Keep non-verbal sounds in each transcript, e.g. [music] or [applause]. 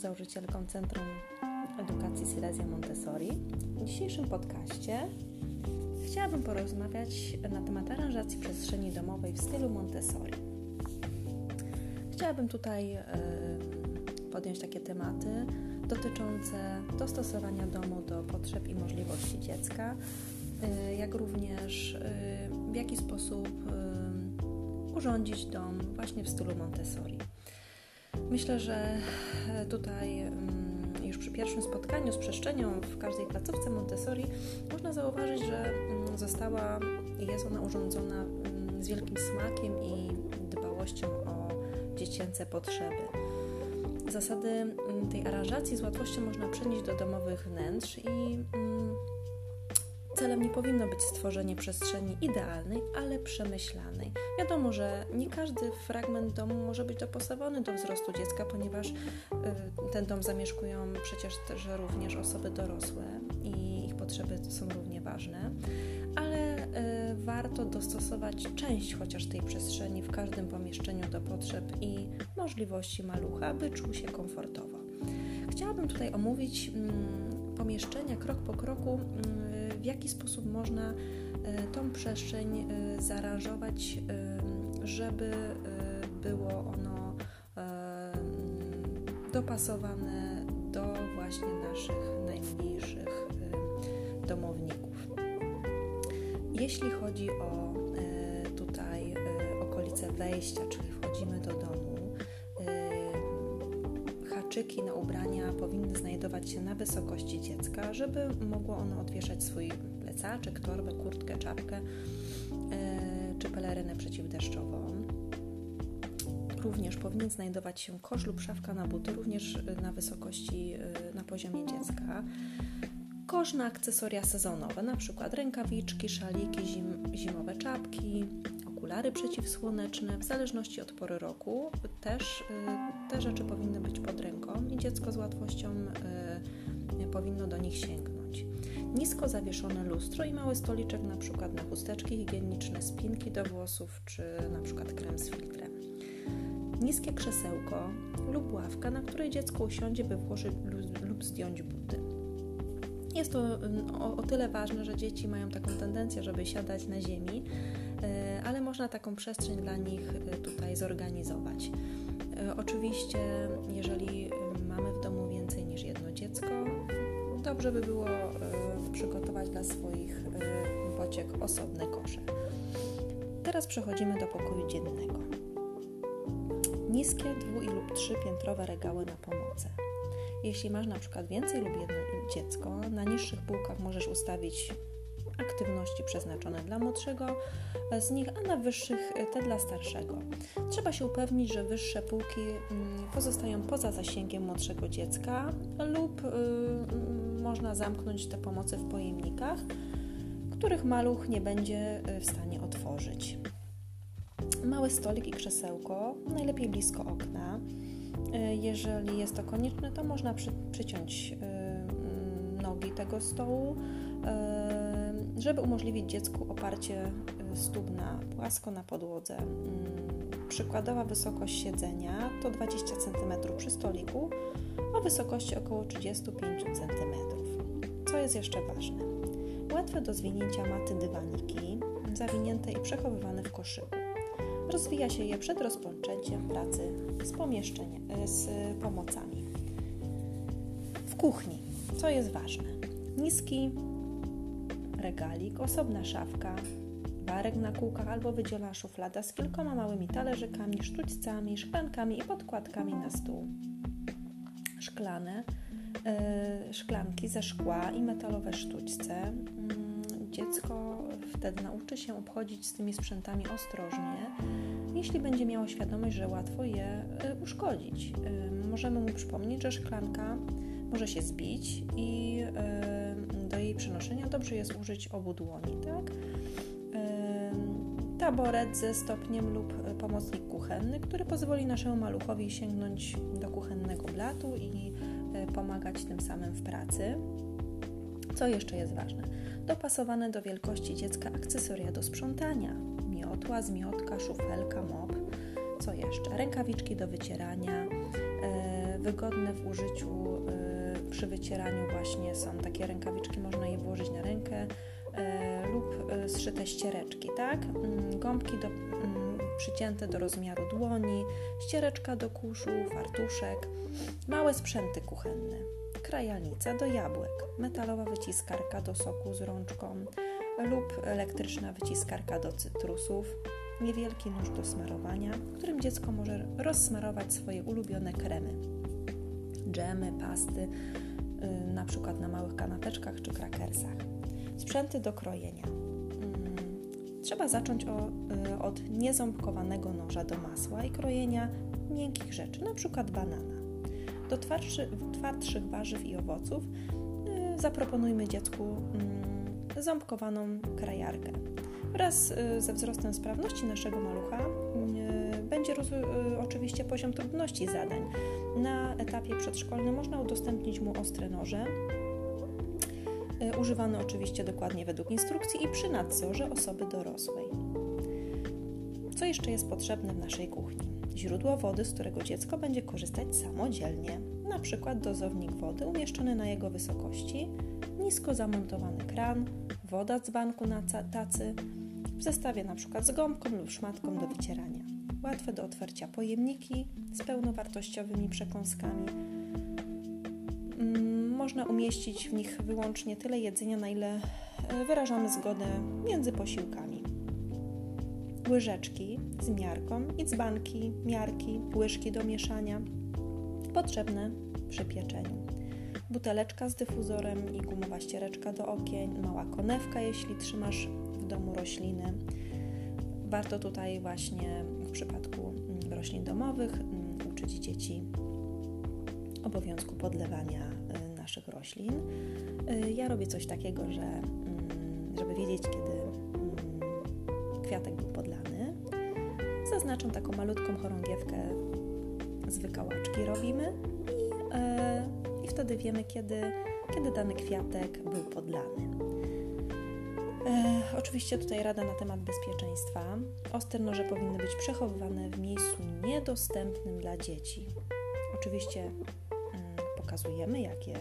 współzałożycielką Centrum Edukacji Silesia Montessori. W dzisiejszym podcaście chciałabym porozmawiać na temat aranżacji przestrzeni domowej w stylu Montessori. Chciałabym tutaj podjąć takie tematy dotyczące dostosowania domu do potrzeb i możliwości dziecka, jak również w jaki sposób urządzić dom właśnie w stylu Montessori. Myślę, że tutaj mm, już przy pierwszym spotkaniu z przestrzenią w każdej placówce Montessori można zauważyć, że mm, została i jest ona urządzona mm, z wielkim smakiem i dbałością o dziecięce potrzeby. Zasady tej aranżacji z łatwością można przenieść do domowych wnętrz i celem nie powinno być stworzenie przestrzeni idealnej, ale przemyślanej. Wiadomo, że nie każdy fragment domu może być dopasowany do wzrostu dziecka, ponieważ y, ten dom zamieszkują przecież też również osoby dorosłe i ich potrzeby są równie ważne, ale y, warto dostosować część chociaż tej przestrzeni w każdym pomieszczeniu do potrzeb i możliwości malucha, aby czuł się komfortowo. Chciałabym tutaj omówić mm, pomieszczenia krok po kroku mm, w jaki sposób można e, tą przestrzeń e, zaaranżować, e, żeby było ono dopasowane do właśnie naszych najmniejszych domowników. Jeśli chodzi o tutaj okolice wejścia, czyli wchodzimy do domu, haczyki na powinny znajdować się na wysokości dziecka, żeby mogło ono odwieszać swój plecaczek, torbę, kurtkę, czapkę e, czy pelerynę przeciwdeszczową. Również powinien znajdować się kosz lub szafka na buty, również na wysokości, e, na poziomie dziecka. Kosz na akcesoria sezonowe, na przykład rękawiczki, szaliki, zim, zimowe czapki, okulary przeciwsłoneczne, w zależności od pory roku. Też te rzeczy powinny być pod ręką i dziecko z łatwością y, powinno do nich sięgnąć. Nisko zawieszone lustro i mały stoliczek na przykład na chusteczki higieniczne, spinki do włosów czy na przykład krem z filtrem. Niskie krzesełko lub ławka, na której dziecko usiądzie, by włożyć lub zdjąć buty. Jest to o, o, tyle ważne, że dzieci mają taką tendencję, żeby siadać na ziemi, można taką przestrzeń dla nich e, tutaj zorganizować. E, oczywiście, jeżeli mamy w domu więcej niż jedno dziecko, dobrze by było przygotować dla swoich pociek osobne kosze. Teraz przechodzimy do pokoju dziennego. Niskie dwu- lub trzypiętrowe regały na pomocy. Jeśli masz na przykład więcej lub jedno dziecko, na niższych półkach możesz ustawić aktywności przeznaczone dla młodszego z nich, a na wyższych te dla starszego. Trzeba się upewnić, że wyższe półki mm, pozostają poza zasięgiem młodszego dziecka lub y, mm, można zamknąć te pomocy w pojemnikach, których maluch nie będzie y, w stanie otworzyć. Mały stolik i krzesełko, najlepiej blisko okna. Y, jeżeli jest to konieczne, to można przy, przyciąć mm, nogi tego stołu żeby umożliwić dziecku oparcie y, stóp na płasko na podłodze. Mm, przykładowa wysokość siedzenia to 20 cm przy stoliku o wysokości około 35 cm. Co jest jeszcze ważne? Łatwe do zwinięcia maty dywaniki, zawinięte i przechowywane w koszyku. Rozwija się je przed rozpoczęciem pracy z pomieszczeniem, y, z pomocami. W kuchni, co jest ważne? Niski, regalik, osobna szafka, barek na kółkach albo wydzielona szuflada z kilkoma małymi talerzykami, sztućcami, szklankami i podkładkami na stół. Szklane, yy, szklanki ze szkła i metalowe sztućce. Yy, dziecko wtedy nauczy się obchodzić z tymi sprzętami ostrożnie, jeśli będzie miało świadomość, że łatwo je yy, uszkodzić. Yy, możemy mu przypomnieć, że szklanka może się zbić i do jej przenoszenia dobrze jest użyć obu dłoni, tak? Taboret ze stopniem lub pomocnik kuchenny, który pozwoli naszemu maluchowi sięgnąć do kuchennego blatu i e, pomagać tym samym w pracy. Co jeszcze jest ważne? Dopasowane do wielkości dziecka akcesoria do sprzątania. Miotła, zmiotka, szufelka, mop. Co jeszcze? Rękawiczki do wycierania, e, wygodne w użyciu przy wycieraniu właśnie są takie rękawiczki, można je włożyć na rękę lub zszyte ściereczki, tak? Mm, gąbki do, mm, przycięte do rozmiaru dłoni, ściereczka do kuszu, fartuszek, małe sprzęty kuchenne, krajalnica do jabłek, metalowa wyciskarka do soku z rączką lub elektryczna wyciskarka do cytrusów, niewielki nóż do smarowania, którym dziecko może rozsmarować swoje ulubione kremy, dżemy, pasty, yy, na przykład na małych kanapeczkach czy krakersach. Sprzęty do krojenia. Yy, trzeba zacząć yy, od nieząbkowanego noża do masła i krojenia miękkich rzeczy, na przykład banana. Do twardszy, twardszych warzyw i owoców yy, zaproponujmy dziecku yy, ząbkowaną krajarkę. Wraz y, ze wzrostem sprawności naszego malucha y, będzie y, oczywiście poziom trudności zadań. Na etapie przedszkolnym można udostępnić mu ostre noże, używane oczywiście dokładnie według instrukcji i przy nadzorze osoby dorosłej. Co jeszcze jest potrzebne w naszej kuchni? Źródło wody, z którego dziecko będzie korzystać samodzielnie, na przykład dozownik wody umieszczony na jego wysokości, nisko zamontowany kran, woda z dzbanku na tacy, w zestawie np. z gąbką lub szmatką do wycierania. Łatwe do otwarcia pojemniki z pełnowartościowymi przekąskami. Mm, można umieścić w nich wyłącznie tyle jedzenia, na ile e, wyrażamy zgodę między posiłkami. Łyżeczki z miarką i dzbanki, miarki, łyżki do mieszania potrzebne przy pieczeniu. Buteleczka z dyfuzorem i gumowa ściereczka do okien, mała konewka, jeśli trzymasz domu rośliny. Warto tutaj właśnie w przypadku mm, roślin domowych mm, uczyć dzieci obowiązku podlewania y, naszych roślin. Y, ja robię coś takiego, że mm, żeby wiedzieć, kiedy kwiatek był podlany, zaznaczam taką malutką chorągiewkę z wykałaczki robimy i, e, i wtedy wiemy, kiedy, kiedy dany kwiatek był podlany. E, oczywiście tutaj rada na temat bezpieczeństwa. Ostre noże powinny być przechowywane w miejscu niedostępnym dla dzieci. Oczywiście mm, pokazujemy, jakie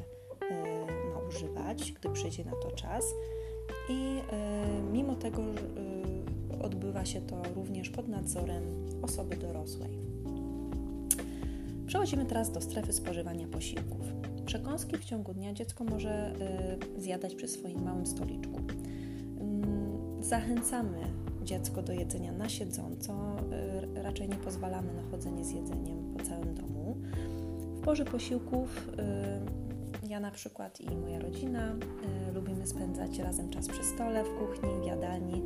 e, ma używać, gdy przyjdzie na to czas. I e, mimo tego e, odbywa się to również pod nadzorem osoby dorosłej. Przechodzimy teraz do strefy spożywania posiłków. Przekąski w ciągu dnia dziecko może e, zjadać przy swoim małym stoliczku. Zachęcamy dziecko do jedzenia na siedząco, y, raczej nie pozwalamy na chodzenie z jedzeniem po całym domu. W porze posiłków y, ja na przykład i moja rodzina y, lubimy spędzać razem czas przy stole, w kuchni, w jadalni,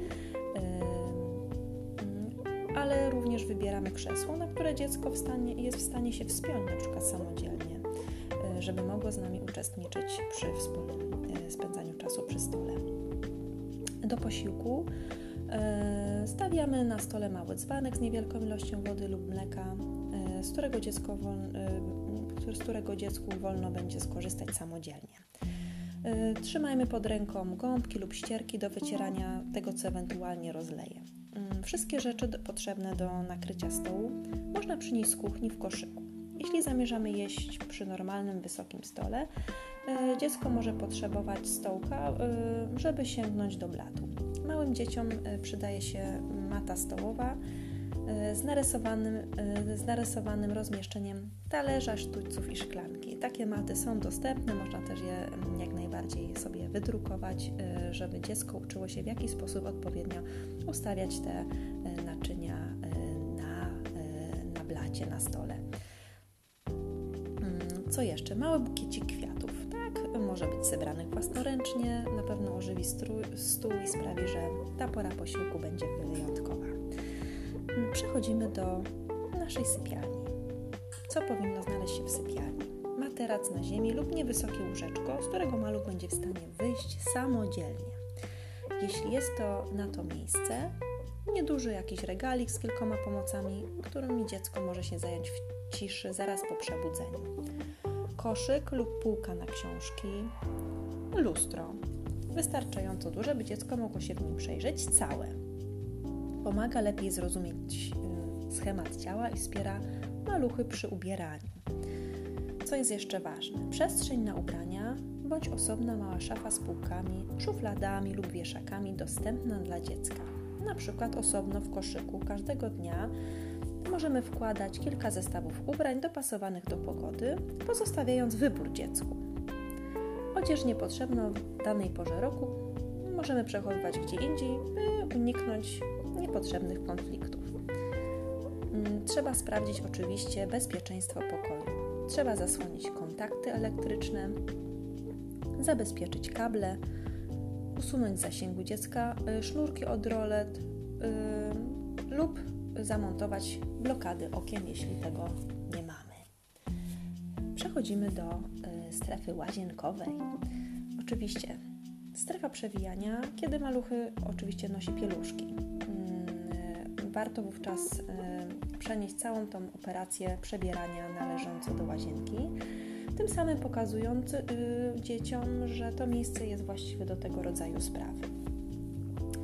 ale również wybieramy krzesło, na które dziecko w stanie, jest w stanie się wspiąć, na przykład samodzielnie, żeby mogło z nami uczestniczyć przy wspólnym spędzaniu czasu przy stole do posiłku e, stawiamy na stole mały dzbanek z niewielką ilością wody lub mleka, e, z którego, dziecko e, z którego dziecku wolno będzie skorzystać samodzielnie. Trzymajmy pod ręką gąbki lub ścierki do wycierania tego, co ewentualnie rozleje. Mm, wszystkie rzeczy potrzebne do nakrycia stołu można przynieść z kuchni w koszyku. Jeśli zamierzamy jeść przy normalnym, wysokim stole, dziecko może potrzebować stołka, e, żeby sięgnąć do blatu. Małym dzieciom e, przydaje się mata stołowa z narysowanym, z narysowanym rozmieszczeniem talerza, sztućców i szklanki. Takie maty są dostępne, można też je mm, jak najbardziej sobie wydrukować, żeby dziecko uczyło się w jaki sposób odpowiednio ustawiać te naczynia na, na blacie, na stole. Mm, co jeszcze? Mały bukiecik kwiatów może być zebranych własnoręcznie, na pewno ożywi stół i sprawi, że ta pora posiłku będzie wyjątkowa. Przechodzimy do naszej sypialni. Co powinno znaleźć się w sypialni? Materac na ziemi lub niewysokie łóżeczko, z którego maluch będzie w stanie wyjść samodzielnie. Jeśli jest to na to miejsce, nieduży jakiś regalik z kilkoma pomocami, którymi dziecko może się zająć w ciszy zaraz po przebudzeniu koszyk lub półka na książki, lustro. Wystarczająco duże, by dziecko mogło się w nim przejrzeć całe. Pomaga lepiej zrozumieć y, schemat ciała i wspiera maluchy przy ubieraniu. Co jest jeszcze ważne? Przestrzeń na ubrania bądź osobna mała szafa z półkami, szufladami lub wieszakami dostępna dla dziecka. Na przykład osobno w koszyku każdego dnia możemy wkładać kilka zestawów ubrań dopasowanych do pogody, pozostawiając wybór dziecku. Odzież niepotrzebną w danej porze roku możemy przechowywać gdzie indziej, by uniknąć niepotrzebnych konfliktów. Mm, trzeba sprawdzić oczywiście bezpieczeństwo pokoju. Trzeba zasłonić kontakty elektryczne, zabezpieczyć kable, usunąć z zasięgu dziecka y, sznurki od rolet yy, lub zamontować blokady okien, jeśli tego nie mamy. Przechodzimy do y, strefy łazienkowej. Oczywiście strefa przewijania, kiedy maluchy oczywiście nosi pieluszki. Yy, warto wówczas yy, przenieść całą tą operację przebierania należącą do łazienki tym samym pokazując y, dzieciom, że to miejsce jest właściwe do tego rodzaju sprawy.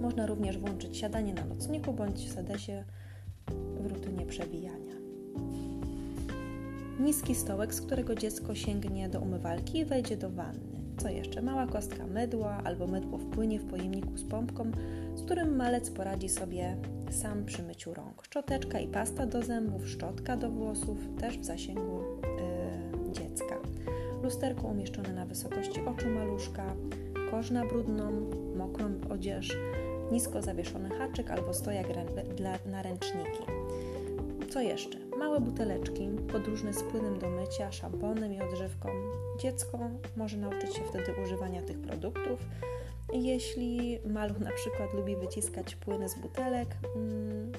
Można również włączyć siadanie na nocniku bądź sedesie rutynie przebijania. Niski stołek, z którego dziecko sięgnie do umywalki i wejdzie do wanny. Co jeszcze? Mała kostka mydła albo mydło wpłynie w pojemniku z pompką, z którym malec poradzi sobie sam przy myciu rąk. Szczoteczka i pasta do zębów, szczotka do włosów też w zasięgu dziecka. Lusterko umieszczone na wysokości oczu maluszka, kosz na brudną, mokrą odzież, nisko zawieszony haczyk albo stojak na ręczniki. Co jeszcze? Małe buteleczki, podróżne z płynem do mycia, szamponem i odżywką. Dziecko może nauczyć się wtedy używania tych produktów. Jeśli maluch na przykład lubi wyciskać płyny z butelek, hmm,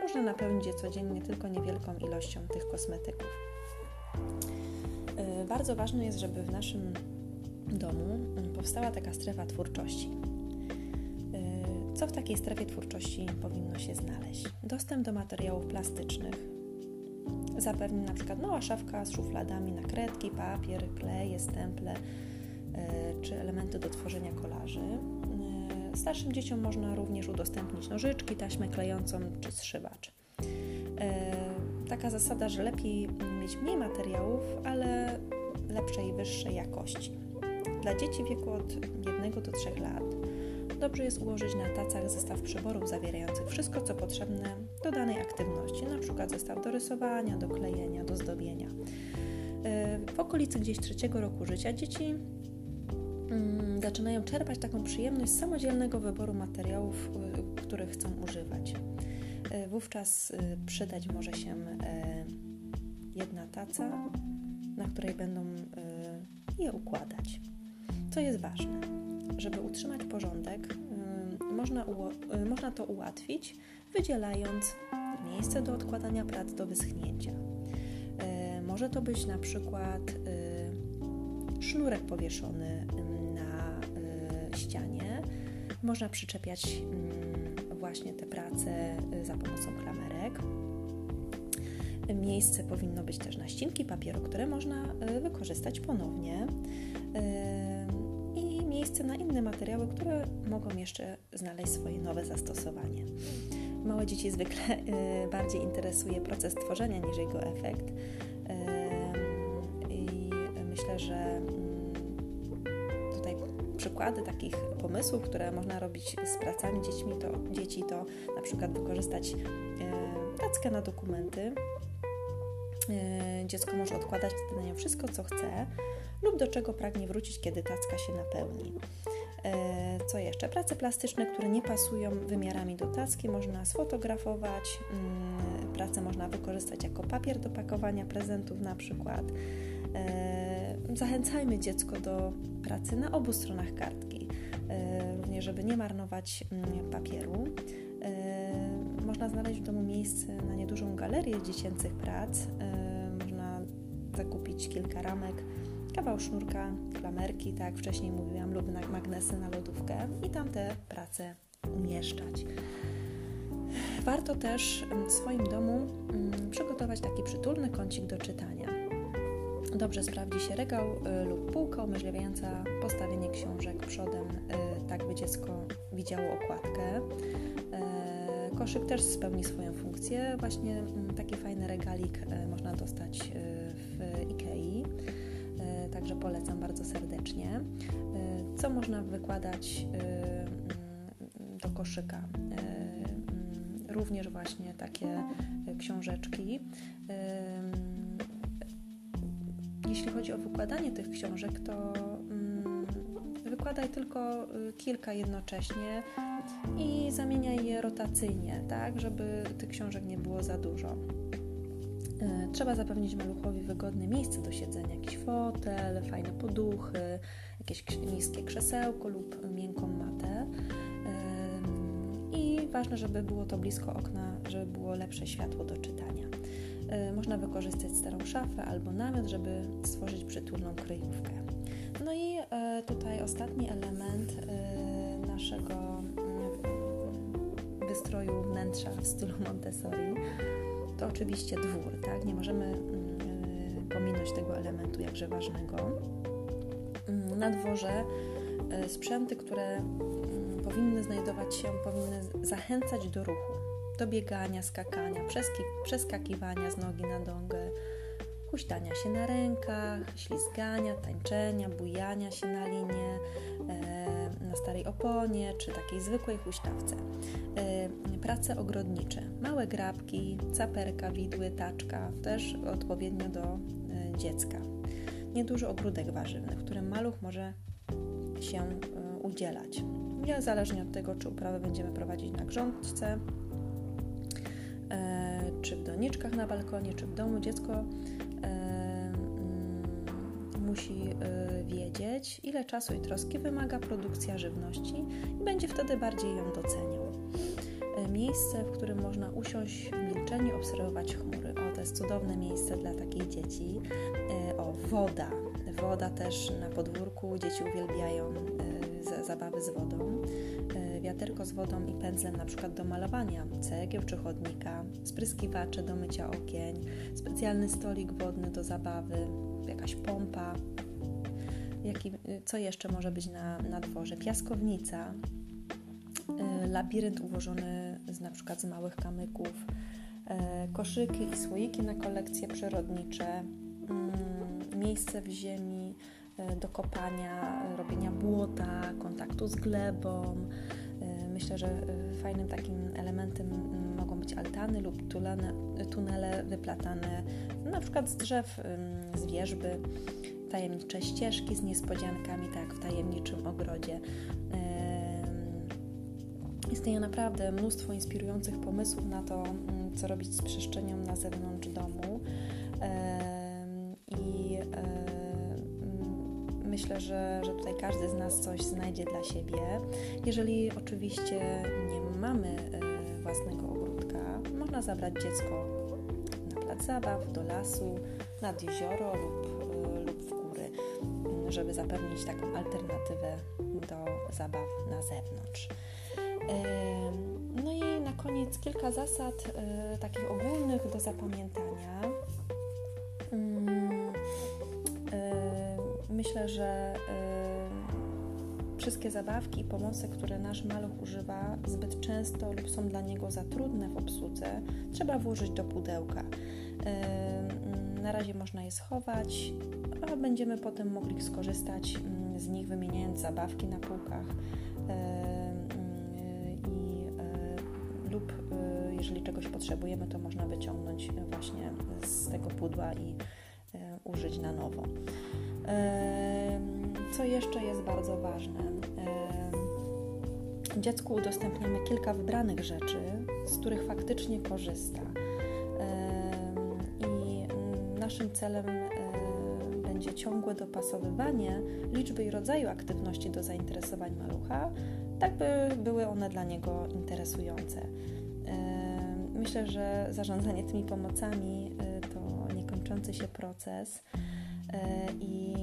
można napełnić je codziennie tylko niewielką ilością tych kosmetyków. Y, bardzo ważne jest, żeby w naszym domu powstała taka strefa twórczości. Co w takiej strefie twórczości powinno się znaleźć? Dostęp do materiałów plastycznych. Zapewni na przykład mała szafka z szufladami na kredki, papier, kleje, stemple y, czy elementy do tworzenia kolaży. Starszym dzieciom można również udostępnić nożyczki, taśmę klejącą czy zszywacz taka zasada, że lepiej mieć mniej materiałów, ale lepszej i wyższej jakości. Dla dzieci w wieku od 1 do 3 lat dobrze jest ułożyć na tacach zestaw przyborów zawierających wszystko, co potrzebne do danej aktywności, np. zestaw do rysowania, do klejenia, do zdobienia. W okolicy gdzieś trzeciego roku życia dzieci mm, zaczynają czerpać taką przyjemność samodzielnego wyboru materiałów, y, których chcą używać. E, wówczas przydać może się jedna taca, na której będą je układać. Co jest ważne, żeby utrzymać porządek, można, można to ułatwić, wydzielając miejsce do odkładania prac do wyschnięcia. Może to być na przykład sznurek powieszony na ścianie. Można przyczepiać właśnie te prace y, za pomocą klamerek. Miejsce powinno być też na ścinki papieru, które można y, wykorzystać ponownie. Y, miejsce na inne materiały, które mogą jeszcze znaleźć swoje nowe zastosowanie. Małe dzieci zwykle bardziej interesuje proces tworzenia niż jego efekt. I myślę, że przykłady takich pomysłów, które można robić z pracami dziećmi, to, dzieci, to na przykład wykorzystać e, tackę na dokumenty. E, dziecko może odkładać wtedy na nią wszystko, co chce lub do czego pragnie wrócić, kiedy tacka się napełni. E, co jeszcze? Prace plastyczne, które nie pasują wymiarami do tacki, można sfotografować. Mm, pracę można wykorzystać jako papier do pakowania prezentów, na przykład. Zachęcajmy dziecko do pracy na obu stronach kartki, e, również żeby nie marnować mm, papieru. E, można znaleźć w domu miejsce na niedużą galerię dziecięcych prac. Zakupić kilka ramek, kawał sznurka, klamerki, tak jak wcześniej mówiłam, lub magnesy na lodówkę i tam te prace umieszczać. Warto też w swoim domu mm, przygotować taki przytulny kącik do czytania. Dobrze sprawdzi się regał y, lub półka umożliwiająca postawienie książek przodem, y, tak by dziecko widziało okładkę. Koszyk też spełni swoją funkcję. Właśnie mm, taki fajny regalik można dostać w w Ikei, także polecam bardzo serdecznie. Co można wykładać do koszyka? Również właśnie takie książeczki. Jeśli chodzi o wykładanie tych książek, to wykładaj tylko kilka jednocześnie i zamieniaj je rotacyjnie, tak, żeby tych książek nie było za dużo. Y, trzeba zapewnić maluchowi wygodne miejsce do siedzenia, jakiś fotel, fajne poduchy, jakieś niskie krzesełko lub miękką matę. I ważne, żeby było to blisko okna, żeby było lepsze światło do czytania. Y, można wykorzystać starą szafę albo namiot, żeby stworzyć przytulną kryjówkę. No i e, tutaj ostatni element e, naszego wystroju wnętrza w stylu Montessori to oczywiście dwór, tak? Nie możemy mm, e, pominąć tego elementu jakże ważnego. Mm, na dworze sprzęty, które powinny znajdować się, powinny zachęcać do ruchu, do biegania, skakania, przeskakiwania z nogi na nogę, huśtania się na rękach, ślizgania, tańczenia, bujania się na oponie czy takiej zwykłej huśtawce. E, prace ogrodnicze, małe grabki, caperka, widły, taczka, też odpowiednio do e, dziecka. Nieduży ogródek warzywny, w którym maluch może się udzielać. Niezależnie od tego, czy uprawę będziemy prowadzić na grządce, czy w doniczkach na balkonie, czy w domu, dziecko musi y, wiedzieć, ile czasu i troski wymaga produkcja żywności i będzie wtedy bardziej ją doceniał. Y, miejsce, w którym można usiąść w milczeniu, obserwować chmury. O, to jest cudowne miejsce dla takich dzieci. Y, o, woda. Woda też na podwórku. Dzieci uwielbiają zabawy z wodą. Wiaterko z wodą i pędzlem na przykład do malowania cegieł czy chodnika, spryskiwacze do mycia okien, specjalny stolik wodny do zabawy, jakaś pompa. Jaki, co jeszcze może być na, na dworze? Piaskownica, y, labirynt ułożony z, na przykład z małych kamyków, y, koszyki i słoiki na kolekcje przyrodnicze, y, miejsce w ziemi do kopania, robienia błota, kontaktu z glebą. Myślę, że fajnym takim elementem mogą być altany lub tunele, tunele wyplatane na przykład z drzew, z wierzby, tajemnicze ścieżki z niespodziankami, tak, w tajemniczym ogrodzie. Istnieje naprawdę mnóstwo inspirujących pomysłów na to, co robić z przestrzenią na zewnątrz domu. I myślę, że, że tutaj każdy z nas coś znajdzie dla siebie. Jeżeli oczywiście nie mamy e, własnego zabrać dziecko na plac zabaw, do lasu, nad jezioro lub, e, lub w góry, żeby zapewnić taką alternatywę do zabaw na zewnątrz. No i na koniec kilka zasad e, takich ogólnych do zapamiętania. Mm, myślę, że Wszystkie zabawki i pomocy, które nasz maluch używa zbyt często lub są dla niego za trudne w obsłudze, trzeba włożyć do pudełka. Na razie można je schować, a będziemy potem mogli skorzystać z nich, wymieniając zabawki na półkach. I, e, lub e, jeżeli czegoś potrzebujemy, to można wyciągnąć właśnie z tego pudła i e, użyć na nowo. Co jeszcze jest bardzo ważne? Dziecku udostępniamy kilka wybranych rzeczy, z których faktycznie korzysta. I naszym celem będzie ciągłe dopasowywanie liczby i rodzaju aktywności do zainteresowań malucha, tak by były one dla niego interesujące. Myślę, że zarządzanie tymi pomocami e, to niekończący się proces e, i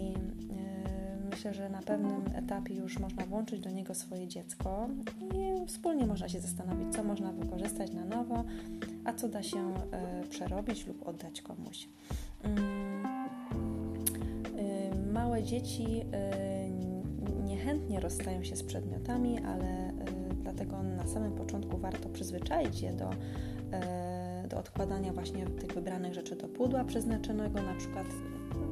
myślę, że na pewnym etapie już można włączyć do niego swoje dziecko i wspólnie można się zastanowić, co można wykorzystać na nowo, a co da się e, przerobić lub oddać komuś. Mm, y, małe dzieci y, niechętnie rozstają się z przedmiotami, ale y, dlatego na samym początku warto przyzwyczaić je do, do odkładania właśnie tych wybranych rzeczy do pudła przeznaczonego na przykład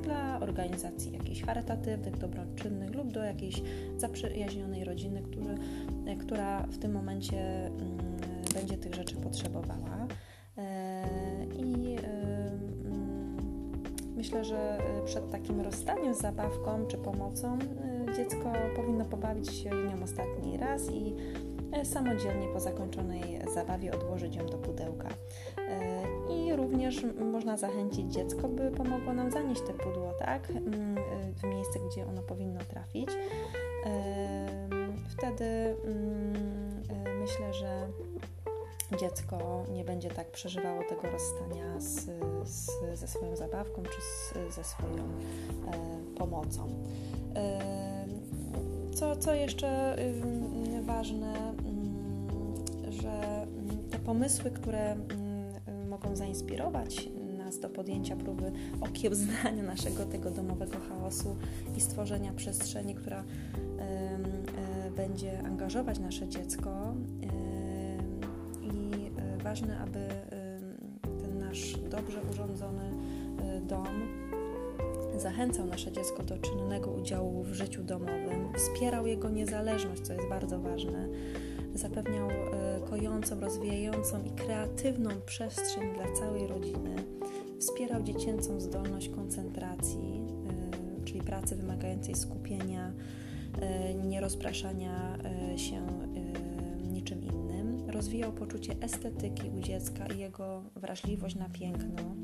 dla organizacji jakichś charytatywnych, dobroczynnych lub do jakiejś zaprzyjaźnionej rodziny, który, która w tym momencie mm, będzie tych rzeczy potrzebowała. I myślę, że przed takim rozstaniem z zabawką czy pomocą dziecko powinno pobawić się nią ostatni raz i e, samodzielnie po zakończonej zabawie odłożyć ją do pudełka. Również można zachęcić dziecko, by pomogło nam zanieść te pudło, tak, mm, w miejsce, gdzie ono powinno trafić. Wtedy mm, myślę, że dziecko nie będzie tak przeżywało tego rozstania z, z, ze swoją zabawką czy z, ze swoją e, pomocą. Co, co jeszcze y, ważne, y, że te pomysły, które y, mogą zainspirować nas do podjęcia próby okiełznania [laughs] naszego tego domowego chaosu i stworzenia przestrzeni, która będzie angażować nasze dziecko. I ważne, aby ten nasz dobrze urządzony dom zachęcał nasze dziecko do czynnego udziału w życiu domowym, wspierał jego niezależność, co jest bardzo ważne, zapewniał e, kojącą, rozwijającą i kreatywną przestrzeń dla całej rodziny, wspierał dziecięcą zdolność koncentracji, e, czyli pracy wymagającej skupienia, e, nierozpraszania się niczym innym, rozwijał poczucie estetyki u dziecka i jego wrażliwość na piękno.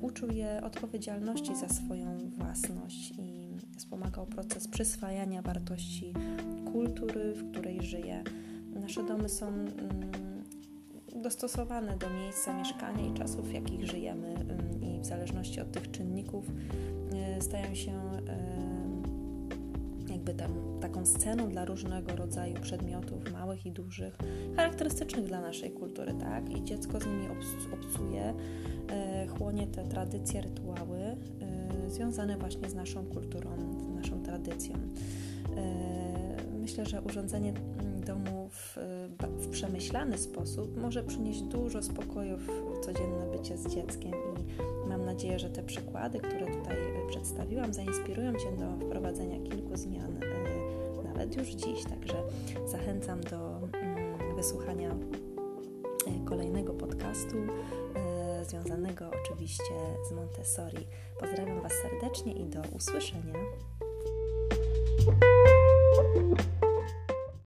Uczył je odpowiedzialności za swoją własność i wspomagał proces przyswajania wartości kultury, w której żyje. Nasze domy są mm, dostosowane do miejsca mieszkania i czasów, w jakich żyjemy, mm, i w zależności od tych czynników e, stają się e, jakby tam, taką sceną dla różnego rodzaju przedmiotów, małych i dużych, charakterystycznych dla naszej kultury, tak? I dziecko z nimi obcuje, e, chłonie te tradycje, rytuały związane właśnie z naszą kulturą, z naszą tradycją. Myślę, że urządzenie domu w, w przemyślany sposób może przynieść dużo spokoju w codzienne bycie z dzieckiem i mam nadzieję, że te przykłady, które tutaj przedstawiłam, zainspirują Cię do wprowadzenia kilku zmian e, nawet już dziś. Także zachęcam do mm, wysłuchania kolejnego podcastu związanego oczywiście z Montessori. Pozdrawiam Was serdecznie i do usłyszenia.